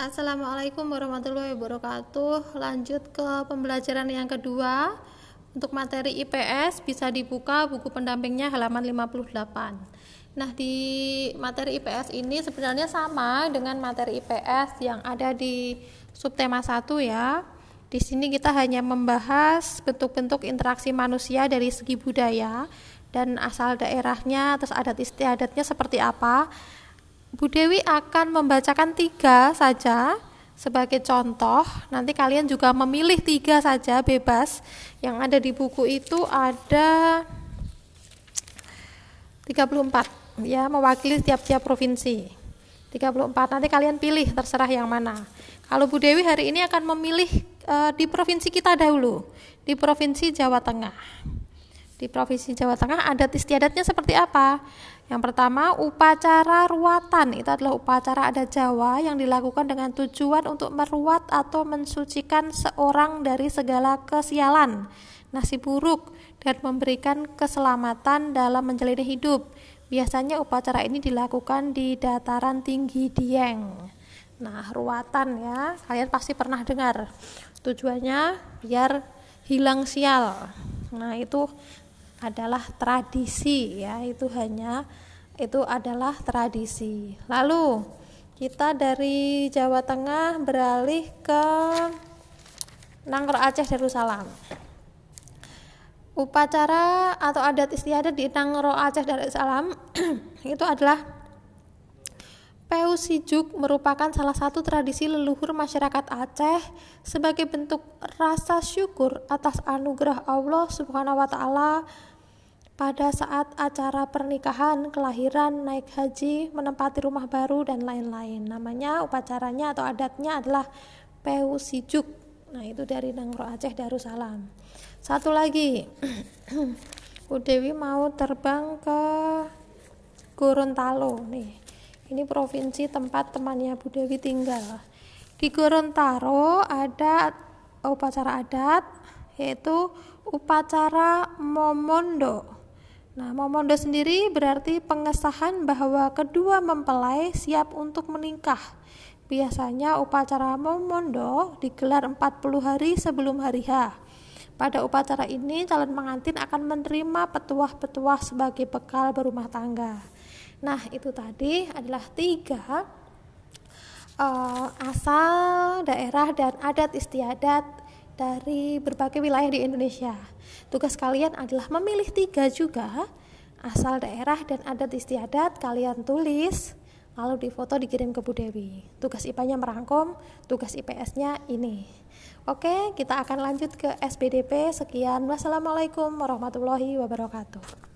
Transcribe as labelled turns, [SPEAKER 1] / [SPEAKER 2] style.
[SPEAKER 1] Assalamualaikum warahmatullahi wabarakatuh. Lanjut ke pembelajaran yang kedua. Untuk materi IPS bisa dibuka buku pendampingnya halaman 58. Nah, di materi IPS ini sebenarnya sama dengan materi IPS yang ada di subtema 1 ya. Di sini kita hanya membahas bentuk-bentuk interaksi manusia dari segi budaya dan asal daerahnya, terus adat istiadatnya seperti apa Bu Dewi akan membacakan tiga saja sebagai contoh. Nanti kalian juga memilih tiga saja bebas. Yang ada di buku itu ada 34 ya mewakili tiap-tiap provinsi. 34 nanti kalian pilih terserah yang mana. Kalau Bu Dewi hari ini akan memilih e, di provinsi kita dahulu, di provinsi Jawa Tengah. Di provinsi Jawa Tengah adat istiadatnya seperti apa? Yang pertama, upacara ruatan. Itu adalah upacara adat Jawa yang dilakukan dengan tujuan untuk meruat atau mensucikan seorang dari segala kesialan, nasib buruk, dan memberikan keselamatan dalam menjalani hidup. Biasanya upacara ini dilakukan di dataran tinggi Dieng. Nah, ruatan ya, kalian pasti pernah dengar. Tujuannya biar hilang sial. Nah, itu adalah tradisi ya. Itu hanya itu adalah tradisi. Lalu kita dari Jawa Tengah beralih ke Nangro Aceh Darussalam. Upacara atau adat istiadat di Nangro Aceh Darussalam itu adalah Sijuk merupakan salah satu tradisi leluhur masyarakat Aceh sebagai bentuk rasa syukur atas anugerah Allah Subhanahu wa taala pada saat acara pernikahan, kelahiran, naik haji, menempati rumah baru dan lain-lain. Namanya upacaranya atau adatnya adalah Peusijuk. Nah, itu dari Nangro Aceh Darussalam. Satu lagi. Bu Dewi mau terbang ke Gorontalo nih. Ini provinsi tempat temannya Bu Dewi tinggal. Di Gorontalo ada upacara adat yaitu upacara Momondo Nah, momondo sendiri berarti pengesahan bahwa kedua mempelai siap untuk menikah. Biasanya upacara momondo digelar 40 hari sebelum hari H. Pada upacara ini, calon pengantin akan menerima petuah-petuah sebagai bekal berumah tangga. Nah, itu tadi adalah tiga uh, asal daerah dan adat istiadat dari berbagai wilayah di Indonesia. Tugas kalian adalah memilih tiga juga asal daerah dan adat istiadat kalian tulis lalu difoto dikirim ke Bu Dewi. Tugas IPA-nya merangkum, tugas IPS-nya ini. Oke, kita akan lanjut ke SPDP. Sekian. Wassalamualaikum warahmatullahi wabarakatuh.